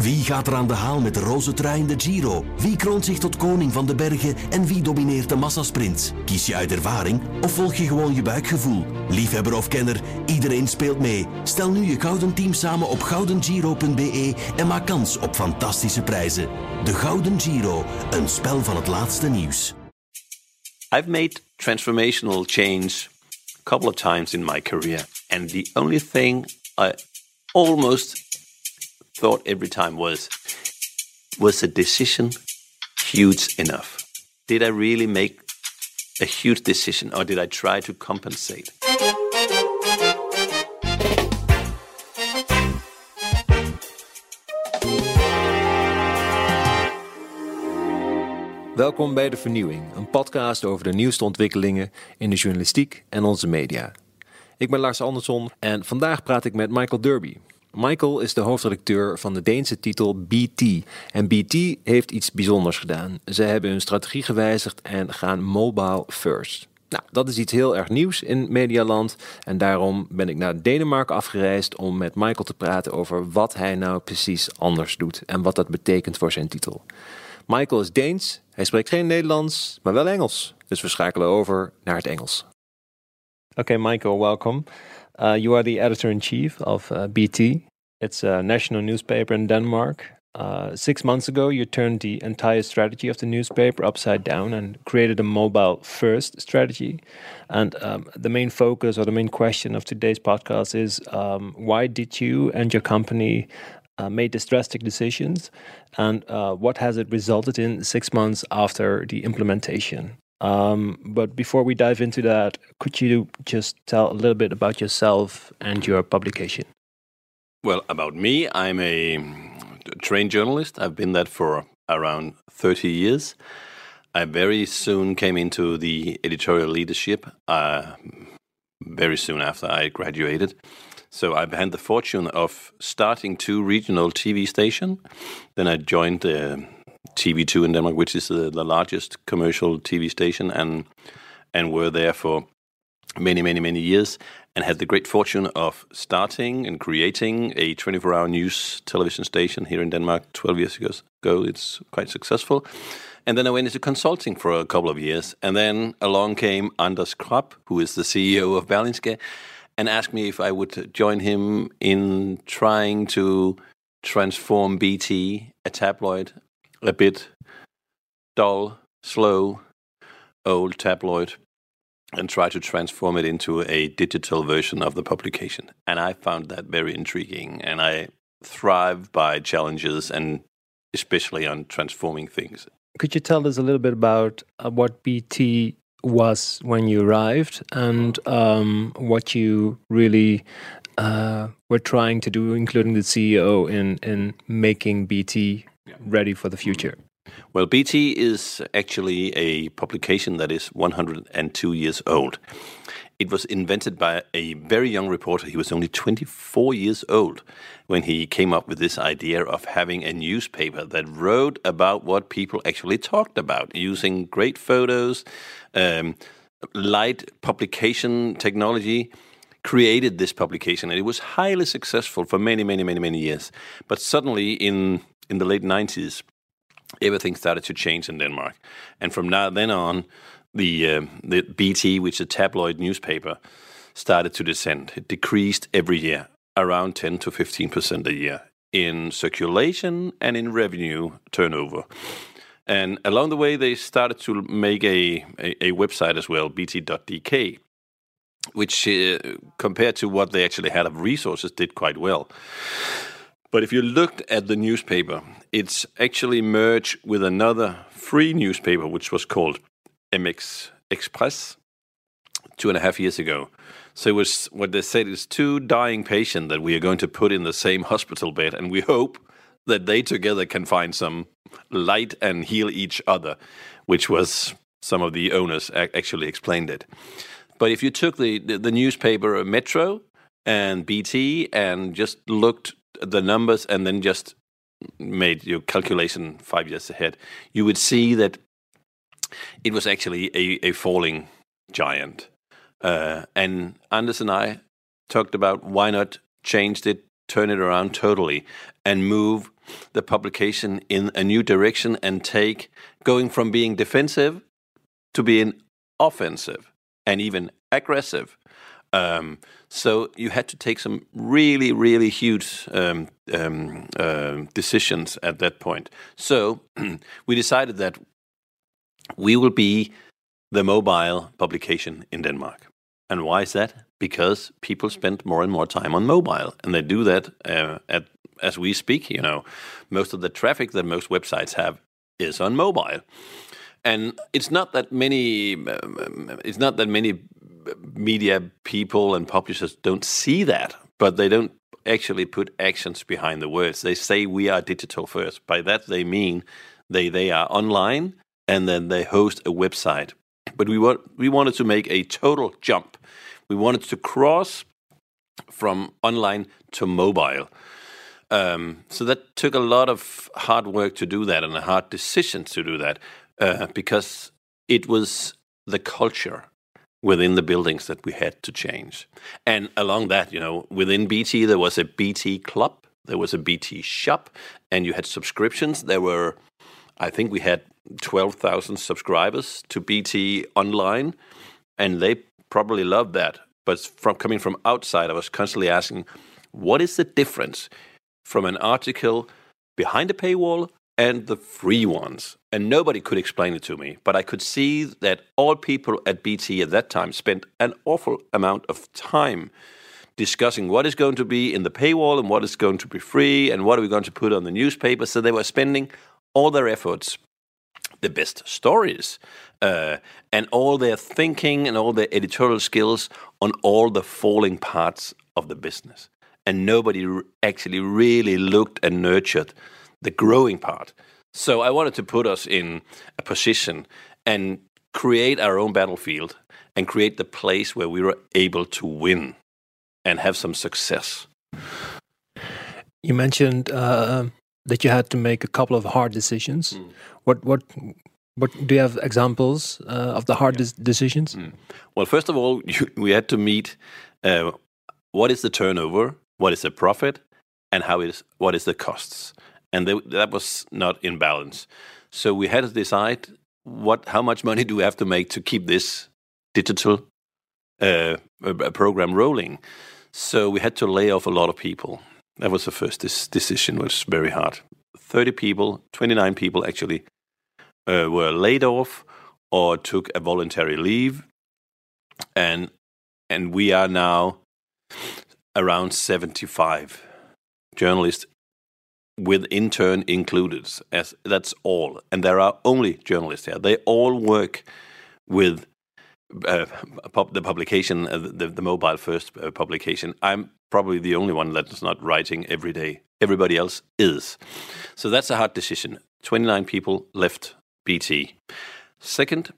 Wie gaat er aan de haal met de roze trui in de Giro? Wie kroont zich tot koning van de bergen en wie domineert de massasprint? Kies je uit ervaring of volg je gewoon je buikgevoel? Liefhebber of kenner, iedereen speelt mee. Stel nu je gouden team samen op goudengiro.be en maak kans op fantastische prijzen. De Gouden Giro, een spel van het laatste nieuws. I've made transformational change a couple of times in my career, and the only thing I almost thought every time was was the decision huge enough? Did I really make a huge decision, or did I try to compensate? Welkom bij De Vernieuwing, een podcast over de nieuwste ontwikkelingen in de journalistiek en onze media. Ik ben Lars Andersson en vandaag praat ik met Michael Derby. Michael is de hoofdredacteur van de Deense titel BT. En BT heeft iets bijzonders gedaan. Ze hebben hun strategie gewijzigd en gaan mobile first. Nou, dat is iets heel erg nieuws in Medialand. En daarom ben ik naar Denemarken afgereisd om met Michael te praten over wat hij nou precies anders doet en wat dat betekent voor zijn titel. Michael is Deens, hij spreekt geen Nederlands, maar wel Engels. Dus we schakelen over naar het Engels. Okay, Michael, welcome. Uh, you are the editor in chief of uh, BT. It's a national newspaper in Denmark. Uh, six months ago, you turned the entire strategy of the newspaper upside down and created a mobile first strategy. And um, the main focus or the main question of today's podcast is um, why did you and your company uh, made these drastic decisions and uh, what has it resulted in six months after the implementation? Um, but before we dive into that, could you just tell a little bit about yourself and your publication? Well, about me, I'm a trained journalist. I've been that for around 30 years. I very soon came into the editorial leadership uh, very soon after I graduated. So I've had the fortune of starting two regional TV stations. Then I joined uh, TV2 in Denmark, which is the, the largest commercial TV station, and and were there for many, many, many years and had the great fortune of starting and creating a 24 hour news television station here in Denmark 12 years ago. It's quite successful. And then I went into consulting for a couple of years. And then along came Anders Krab, who is the CEO of Berlingske, and asked me if I would join him in trying to transform BT, a tabloid, a bit dull, slow, old tabloid, and try to transform it into a digital version of the publication. And I found that very intriguing. And I thrive by challenges and especially on transforming things. Could you tell us a little bit about uh, what BT was when you arrived and um, what you really uh, were trying to do, including the CEO, in, in making BT ready for the future? Well, BT is actually a publication that is 102 years old. It was invented by a very young reporter. He was only 24 years old when he came up with this idea of having a newspaper that wrote about what people actually talked about, using great photos, um, light publication technology created this publication and it was highly successful for many many many many years but suddenly in in the late 90s everything started to change in Denmark. And from now then on, the uh, the BT, which is a tabloid newspaper, started to descend. It decreased every year, around 10 to 15 percent a year in circulation and in revenue turnover. And along the way, they started to make a, a, a website as well, bt.dk, which, uh, compared to what they actually had of resources, did quite well. But if you looked at the newspaper, it's actually merged with another free newspaper, which was called MX Express two and a half years ago. So it was what they said is two dying patients that we are going to put in the same hospital bed, and we hope that they together can find some light and heal each other, which was some of the owners actually explained it. But if you took the, the, the newspaper Metro and BT and just looked the numbers and then just made your calculation five years ahead, you would see that it was actually a, a falling giant. Uh, and Anders and I talked about why not change it turn it around totally and move the publication in a new direction and take going from being defensive to being offensive and even aggressive. Um, so you had to take some really, really huge um, um, uh, decisions at that point. So we decided that we will be the mobile publication in Denmark. And why is that? Because people spend more and more time on mobile, and they do that uh, at as we speak. You know, most of the traffic that most websites have is on mobile, and it's not that many. Um, it's not that many media people and publishers don't see that, but they don't actually put actions behind the words. They say we are digital first. By that they mean they they are online and then they host a website. But we want we wanted to make a total jump. We wanted to cross from online to mobile. Um, so that took a lot of hard work to do that and a hard decision to do that uh, because it was the culture within the buildings that we had to change. And along that, you know, within BT, there was a BT club, there was a BT shop, and you had subscriptions. There were, I think we had 12,000 subscribers to BT online, and they probably loved that. But from coming from outside, I was constantly asking, what is the difference from an article behind a paywall and the free ones. And nobody could explain it to me. But I could see that all people at BT at that time spent an awful amount of time discussing what is going to be in the paywall and what is going to be free and what are we going to put on the newspaper. So they were spending all their efforts, the best stories, uh, and all their thinking and all their editorial skills on all the falling parts of the business. And nobody actually really looked and nurtured the growing part. So I wanted to put us in a position and create our own battlefield and create the place where we were able to win and have some success. You mentioned uh, that you had to make a couple of hard decisions. Mm. What what what do you have examples uh, of the hard yeah. decisions? Mm. Well, first of all, you, we had to meet uh, what is the turnover, what is the profit, and how is what is the costs and they, that was not in balance. So we had to decide what how much money do we have to make to keep this digital uh, program rolling. So we had to lay off a lot of people. That was the first this decision was very hard. Thirty people, twenty nine people actually uh, were laid off or took a voluntary leave, and and we are now around seventy five journalists with intern included. As that's all, and there are only journalists here. They all work with uh, pub the publication, uh, the, the mobile first uh, publication. I'm probably the only one that's not writing every day. Everybody else is. So that's a hard decision. 29 people left BT. Second,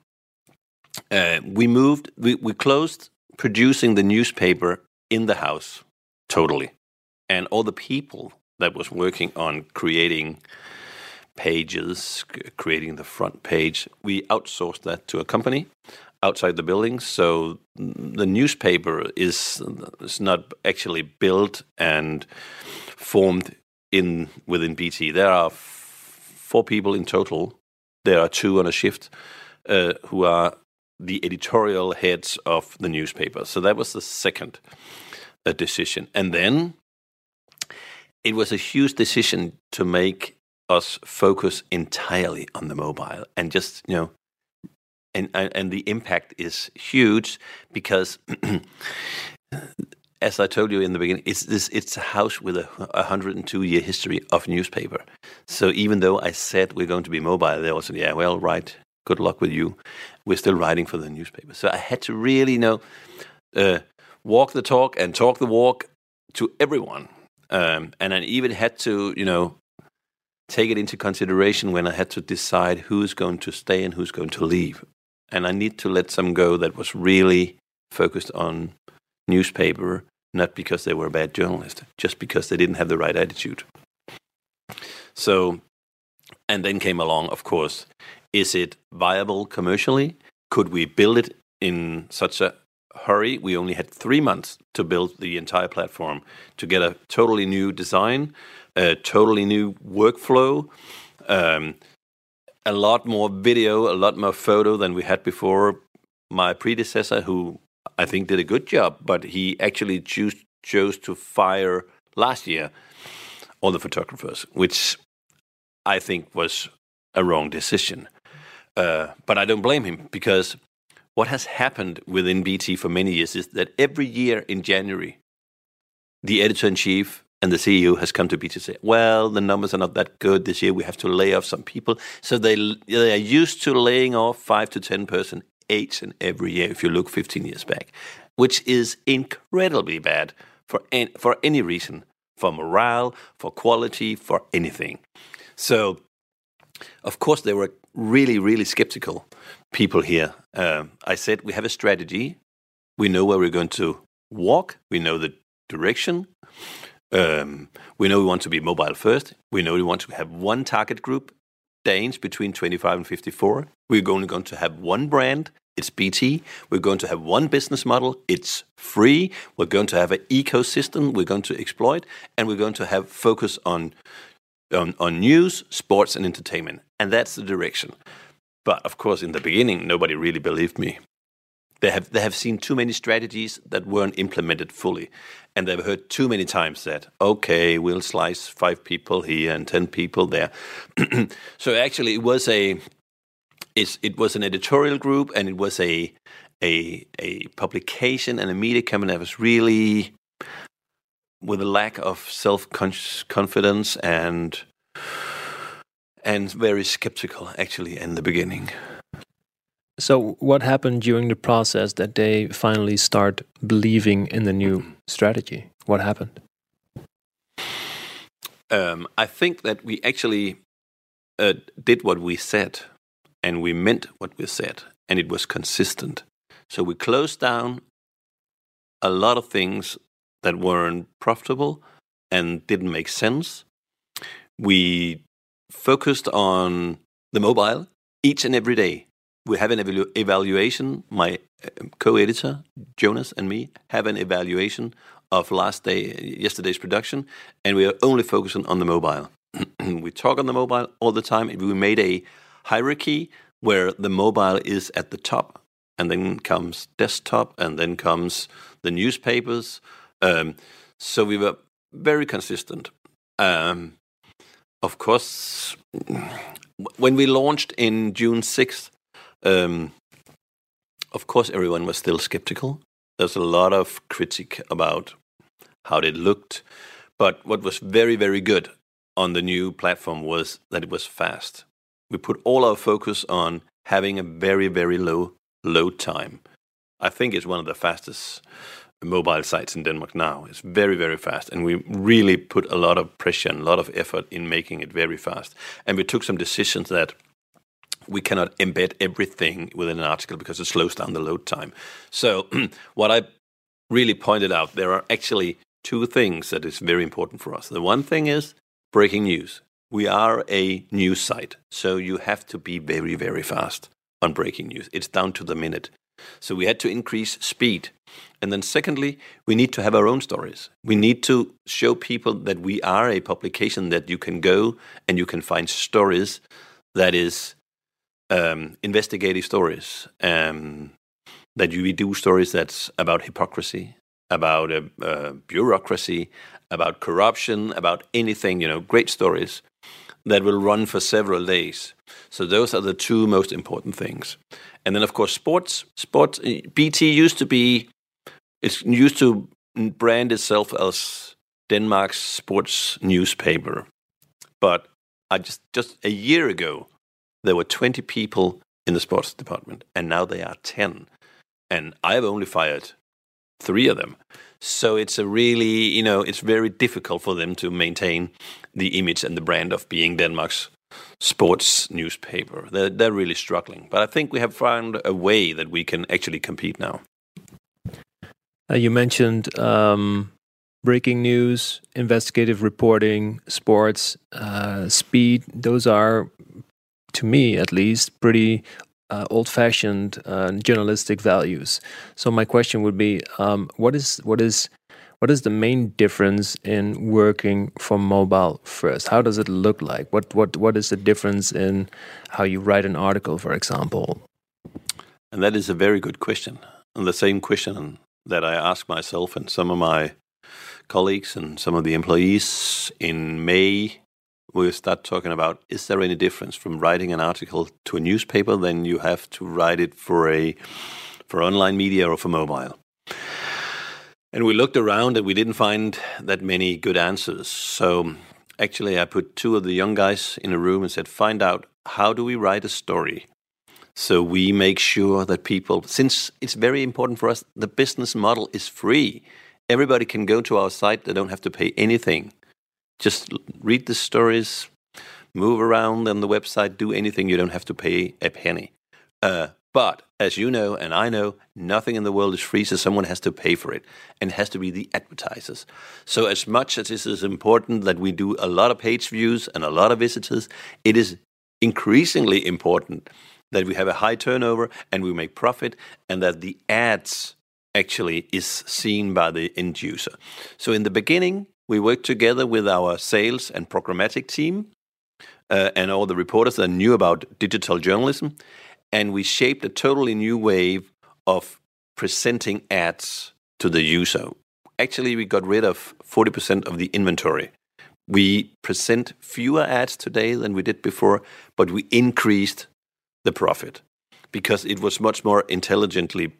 uh, we moved, we, we closed producing the newspaper in the house totally. And all the people that was working on creating pages, creating the front page. We outsourced that to a company outside the building. So the newspaper is, is not actually built and formed in within BT. There are four people in total. There are two on a shift uh, who are the editorial heads of the newspaper. So that was the second uh, decision. And then it was a huge decision to make us focus entirely on the mobile and just you know and and the impact is huge because as I told you in the beginning, it's this it's a house with a 102 year history of newspaper. So even though I said we're going to be mobile, they also yeah, well, right, good luck with you. We're still writing for the newspaper. So I had to really you know uh, walk the talk and talk the walk to everyone um, and I even had to, you know, take it into consideration when I had to decide who's going to stay and who's going to leave. And I need to let some go that was really focused on newspaper, not because they were a bad journalist, just because they didn't have the right attitude. So, and then came along, of course, is it viable commercially? Could we build it in such a hurry. We only had three months to build the entire platform to get a totally new design, a totally new workflow, um, a lot more video, a lot more photo than we had before. My predecessor, who I think did a good job, but he actually choose, chose to fire last year all the photographers, which I think was a wrong decision. Uh, but I don't blame him because what has happened within BT for many years is that every year in January, the editor in chief and the CEO has come to BT and say, "Well, the numbers are not that good this year. We have to lay off some people." So they they are used to laying off five to ten person each and every year. If you look 15 years back, which is incredibly bad for any, for any reason, for morale, for quality, for anything. So, of course, they were really, really skeptical people here. Uh, I said, we have a strategy. We know where we're going to walk. We know the direction. Um, we know we want to be mobile first. We know we want to have one target group, Danes between 25 and 54. We're only going to have one brand. It's BT. We're going to have one business model. It's free. We're going to have an ecosystem we're going to exploit, and we're going to have focus on on, on news, sports, and entertainment. And that's the direction. But of course, in the beginning, nobody really believed me. They have, they have seen too many strategies that weren't implemented fully. And they've heard too many times that, okay, we'll slice five people here and 10 people there. so actually, it was a. It was an editorial group and it was a a a publication and a media company that was really with a lack of self confidence and and very skeptical actually in the beginning. So, what happened during the process that they finally start believing in the new strategy? What happened? Um, I think that we actually uh, did what we said, and we meant what we said, and it was consistent. So we closed down a lot of things that weren't profitable and didn't make sense. We focused on the mobile each and every day. We have an evalu evaluation. My uh, co-editor Jonas and me have an evaluation of last day, yesterday's production, and we are only focusing on the mobile. we talk on the mobile all the time. We made a hierarchy where the mobile is at the top, and then comes desktop, and then comes the newspapers. Um, so we were very consistent. Um, of course, when we launched in June 6th, um, of course, everyone was still skeptical. There's a lot of critique about how it looked. But what was very, very good on the new platform was that it was fast. We put all our focus on having a very, very low load time. I think it's one of the fastest mobile sites in Denmark now. It's very, very fast. And we really put a lot of pressure and a lot of effort in making it very fast. And we took some decisions that we cannot embed everything within an article because it slows down the load time. So, what I really pointed out, there are actually two things that is very important for us. The one thing is breaking news. We are a news site, so you have to be very, very fast on breaking news. It's down to the minute. So we had to increase speed. And then, secondly, we need to have our own stories. We need to show people that we are a publication that you can go and you can find stories that is um, investigative stories, um, that you do stories that's about hypocrisy, about uh, uh, bureaucracy, about corruption, about anything, you know, great stories that will run for several days. So those are the two most important things. And then, of course, sports. Sports. Eh, BT used to be. It's used to brand itself as Denmark's sports newspaper, but I just just a year ago there were 20 people in the sports department, and now they are 10, and I've only fired three of them. So it's a really, you know, it's very difficult for them to maintain the image and the brand of being Denmark's sports newspaper. They're, they're really struggling. But I think we have found a way that we can actually compete now. Uh, you mentioned um, breaking news, investigative reporting, sports, uh, speed. Those are, to me at least, pretty uh, old-fashioned uh, journalistic values. So my question would be, um, what is what is what is the main difference in working for mobile first? How does it look like? What what what is the difference in how you write an article, for example? And that is a very good question, and the same question that I ask myself and some of my colleagues and some of the employees in May. We'll start talking about: Is there any difference from writing an article to a newspaper than you have to write it for a for online media or for mobile? And we looked around and we didn't find that many good answers. So actually, I put two of the young guys in a room and said, find out how do we write a story? So we make sure that people, since it's very important for us, the business model is free. Everybody can go to our site, they don't have to pay anything. Just read the stories, move around on the website, do anything, you don't have to pay a penny. Uh, but as you know, and I know, nothing in the world is free, so someone has to pay for it, and it has to be the advertisers. So, as much as it is important that we do a lot of page views and a lot of visitors, it is increasingly important that we have a high turnover and we make profit, and that the ads actually is seen by the end user. So, in the beginning, we worked together with our sales and programmatic team uh, and all the reporters that knew about digital journalism and we shaped a totally new way of presenting ads to the user. Actually, we got rid of 40% of the inventory. We present fewer ads today than we did before, but we increased the profit because it was much more intelligently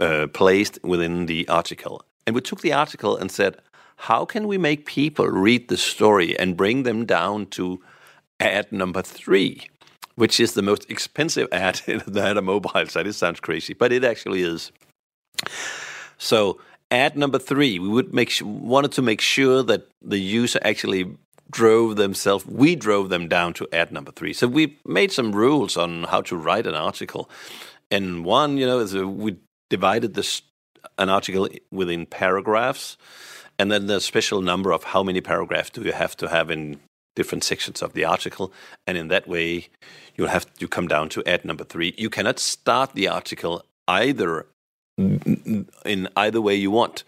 uh, placed within the article. And we took the article and said, how can we make people read the story and bring them down to ad number three? Which is the most expensive ad that a mobile site. It sounds crazy, but it actually is. So, ad number three, we would make wanted to make sure that the user actually drove themselves. We drove them down to ad number three. So we made some rules on how to write an article, and one, you know, is a, we divided this an article within paragraphs, and then the special number of how many paragraphs do you have to have in different sections of the article, and in that way, you'll have to come down to ad number three. You cannot start the article either mm, in either way you want.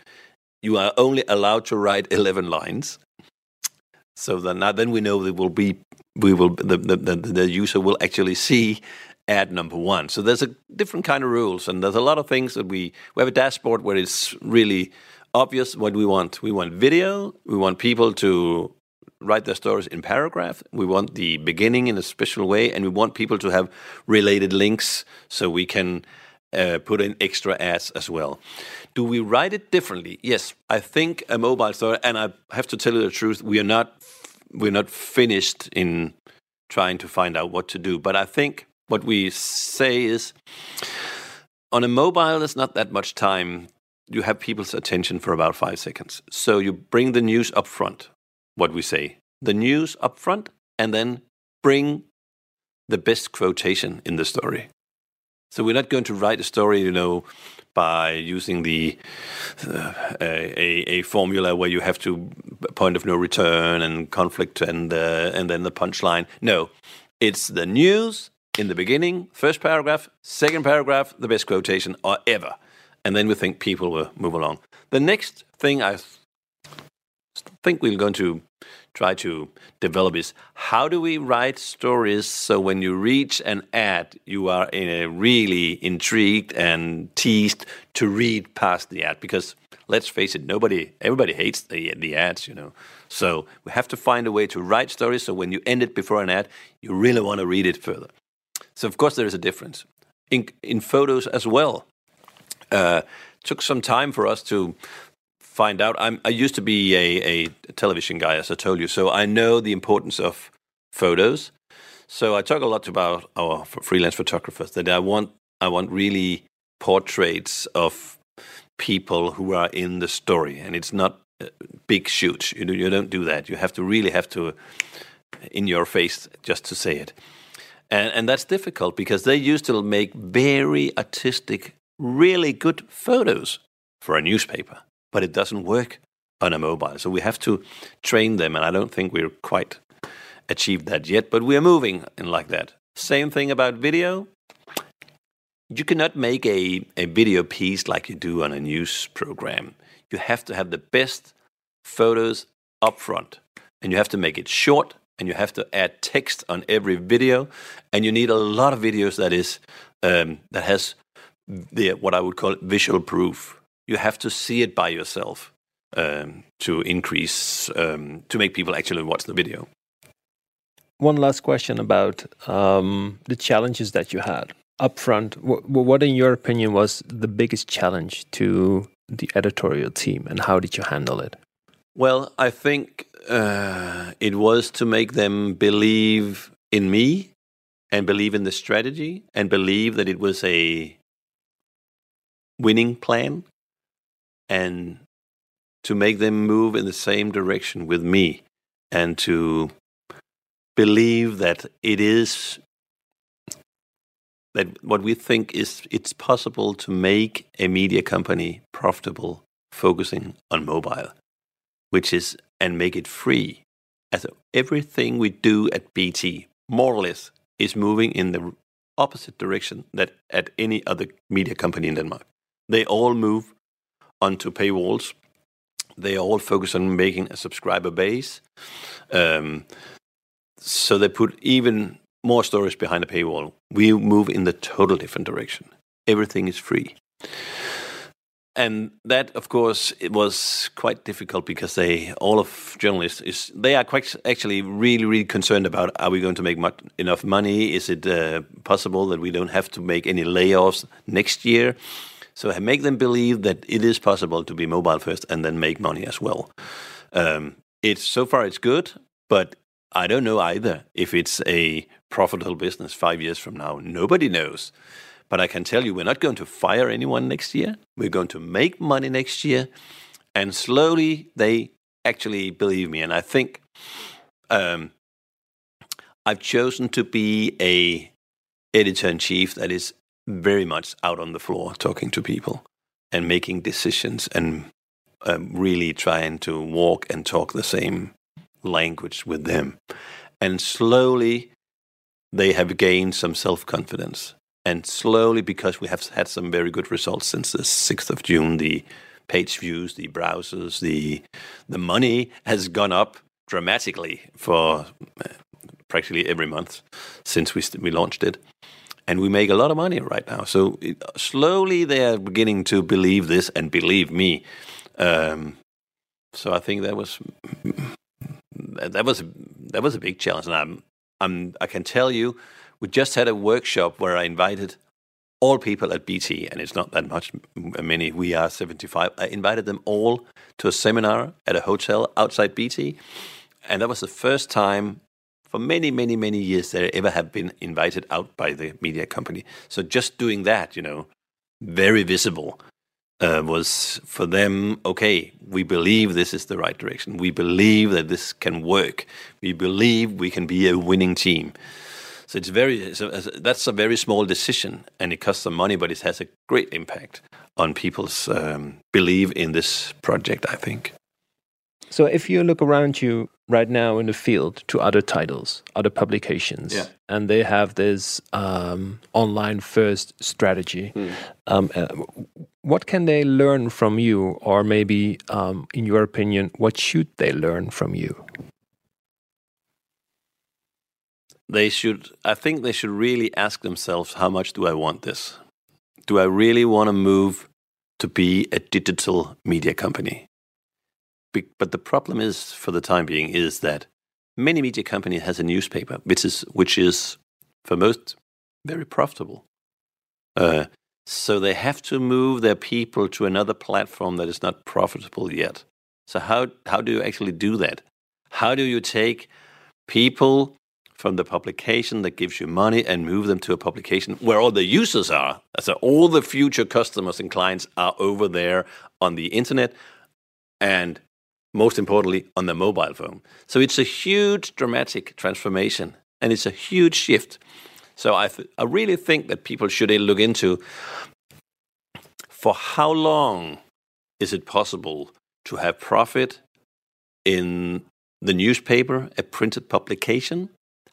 You are only allowed to write eleven lines. So then, now then we know that will be we will the, the, the, the user will actually see ad number one. So there's a different kind of rules, and there's a lot of things that we we have a dashboard where it's really obvious what we want. We want video. We want people to write their stories in paragraph. We want the beginning in a special way, and we want people to have related links so we can uh, put in extra ads as well. Do we write it differently? Yes, I think a mobile story, and I have to tell you the truth, we are not we're not finished in trying to find out what to do. But I think what we say is on a mobile, there's not that much time. You have people's attention for about five seconds. So you bring the news up front what we say, the news up front, and then bring the best quotation in the story. So we're not going to write a story, you know, by using the uh, a, a formula where you have to point of no return and conflict and uh, and then the punchline. No, it's the news in the beginning, first paragraph, second paragraph, the best quotation or ever, and then we think people will move along. The next thing I think we're going to try to develop is how do we write stories so when you reach an ad, you are really intrigued and teased to read past the ad because let's face it, nobody, everybody hates the the ads, you know. So we have to find a way to write stories so when you end it before an ad, you really want to read it further. So of course there is a difference in in photos as well. Uh, took some time for us to find out. I'm, I used to be a, a television guy, as I told you, so I know the importance of photos. So I talk a lot about our freelance photographers that I want I want really portraits of people who are in the story, and it's not big shoots. You do, you don't do that. You have to really have to in your face just to say it, and and that's difficult because they used to make very artistic, really good photos for a newspaper but it doesn't work on a mobile. So we have to train them, and I don't think we're quite achieved that yet, but we are moving in like that. Same thing about video. you cannot make a, a video piece like you do on a news program. You have to have the best photos up front, and you have to make it short, and you have to add text on every video, and you need a lot of videos that is um, that has the what I would call visual proof. You have to see it by yourself um, to increase um, to make people actually watch the video. One last question about um, the challenges that you had upfront. What, what, in your opinion, was the biggest challenge to the editorial team, and how did you handle it? Well, I think uh, it was to make them believe in me and believe in the strategy and believe that it was a winning plan and to make them move in the same direction with me and to believe that it is that what we think is it's possible to make a media company profitable focusing on mobile which is and make it free. As everything we do at BT more or less is moving in the opposite direction that at any other media company in Denmark. They all move onto paywalls they all focus on making a subscriber base. Um, so they put even more stories behind the paywall. We move in the total different direction. Everything is free. And that, of course, it was quite difficult because they, all of journalists, is they are quite actually really, really concerned about: Are we going to make much, enough money? Is it uh, possible that we don't have to make any layoffs next year? So make them believe that it is possible to be mobile first and then make money as well. Um, it's so far it's good, but I don't know either if it's a profitable business five years from now. Nobody knows. But I can tell you, we're not going to fire anyone next year. We're going to make money next year. And slowly they actually believe me. And I think um, I've chosen to be a editor in chief that is very much out on the floor talking to people and making decisions and um, really trying to walk and talk the same language with them. And slowly, they have gained some self confidence. And slowly, because we have had some very good results since the 6th of June, the page views, the browsers, the, the money has gone up dramatically for uh, practically every month since we, we launched it and we make a lot of money right now. So it, slowly they are beginning to believe this and believe me. Um, so I think that was that was that was a big challenge, and I'm, I'm I can tell you, we just had a workshop where I invited all people at BT, and it's not that much many. We are 75. I invited them all to a seminar at a hotel outside BT, and that was the first time for many, many, many years they ever have been invited out by the media company. So just doing that, you know, very visible, uh, was for them okay. We believe this is the right direction. We believe that this can work. We believe we can be a winning team. So it's very so that's a very small decision, and it costs some money, but it has a great impact on people's um, belief in this project. I think. So if you look around you right now in the field to other titles, other publications, yeah. and they have this um, online first strategy, mm. um, uh, what can they learn from you, or maybe, um, in your opinion, what should they learn from you? They should. I think they should really ask themselves, how much do I want this? Do I really want to move to be a digital media company? But the problem is, for the time being, is that many media company has a newspaper, which is which is for most very profitable. Uh, so they have to move their people to another platform that is not profitable yet. So how how do you actually do that? How do you take people from the publication that gives you money and move them to a publication where all the users are? So all the future customers and clients are over there on the internet, and most importantly, on the mobile phone. So it's a huge dramatic transformation and it's a huge shift. So I, th- I really think that people should eh, look into for how long is it possible to have profit in the newspaper, a printed publication?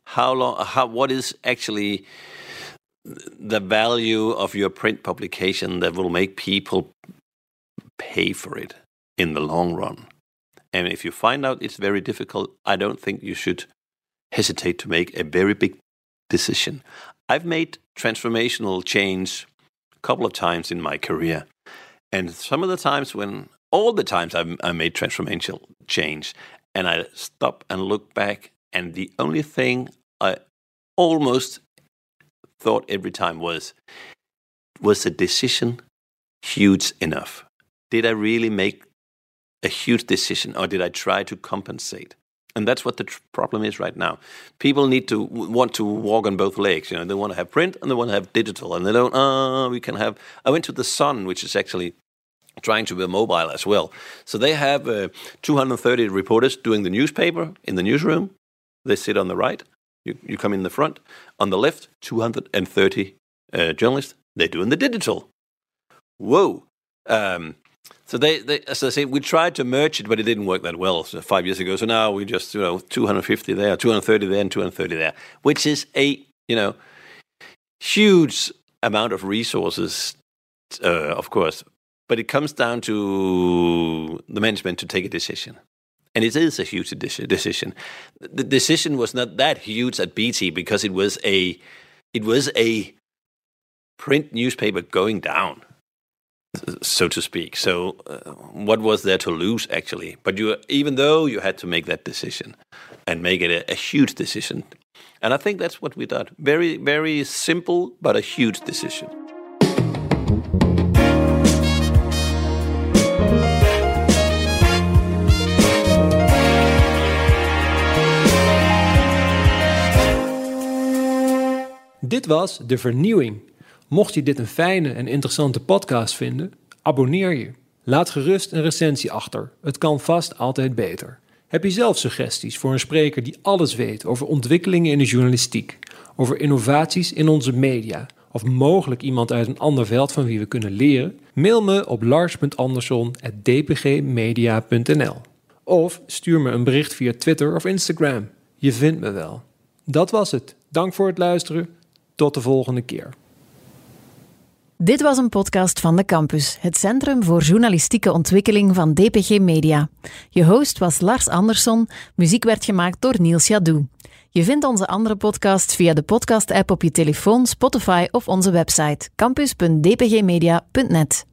How long? How what is actually the value of your print publication that will make people pay for it in the long run. And if you find out it's very difficult, I don't think you should hesitate to make a very big decision. I've made transformational change a couple of times in my career. And some of the times when, all the times I've, I made transformational change, and I stop and look back, and the only thing I almost thought every time was, was the decision huge enough? Did I really make a huge decision or did I try to compensate? And that's what the tr- problem is right now. People need to w- want to walk on both legs. You know, they want to have print and they want to have digital, and they don't. Oh, we can have. I went to the Sun, which is actually trying to be mobile as well. So they have uh, 230 reporters doing the newspaper in the newsroom. They sit on the right. You, you come in the front. On the left, 230 uh, journalists. They're doing the digital. Whoa. Um, so they, they, as I say, we tried to merge it, but it didn't work that well so five years ago. So now we just, you know, 250 there, 230 there, and 230 there, which is a, you know, huge amount of resources, uh, of course. But it comes down to the management to take a decision. And it is a huge decision. The decision was not that huge at BT because it was a, it was a print newspaper going down so to speak. So, uh, what was there to lose actually? But you, even though you had to make that decision and make it a, a huge decision, and I think that's what we did. Very, very simple, but a huge decision. Dit was De Vernieuwing Mocht je dit een fijne en interessante podcast vinden, abonneer je. Laat gerust een recensie achter. Het kan vast altijd beter. Heb je zelf suggesties voor een spreker die alles weet over ontwikkelingen in de journalistiek, over innovaties in onze media, of mogelijk iemand uit een ander veld van wie we kunnen leren? Mail me op lars.anderson.dpgmedia.nl of stuur me een bericht via Twitter of Instagram. Je vindt me wel. Dat was het. Dank voor het luisteren. Tot de volgende keer. Dit was een podcast van de Campus, het Centrum voor Journalistieke Ontwikkeling van DPG Media. Je host was Lars Andersson, muziek werd gemaakt door Niels Jadou. Je vindt onze andere podcasts via de podcast-app op je telefoon, Spotify of onze website campus.dpgmedia.net.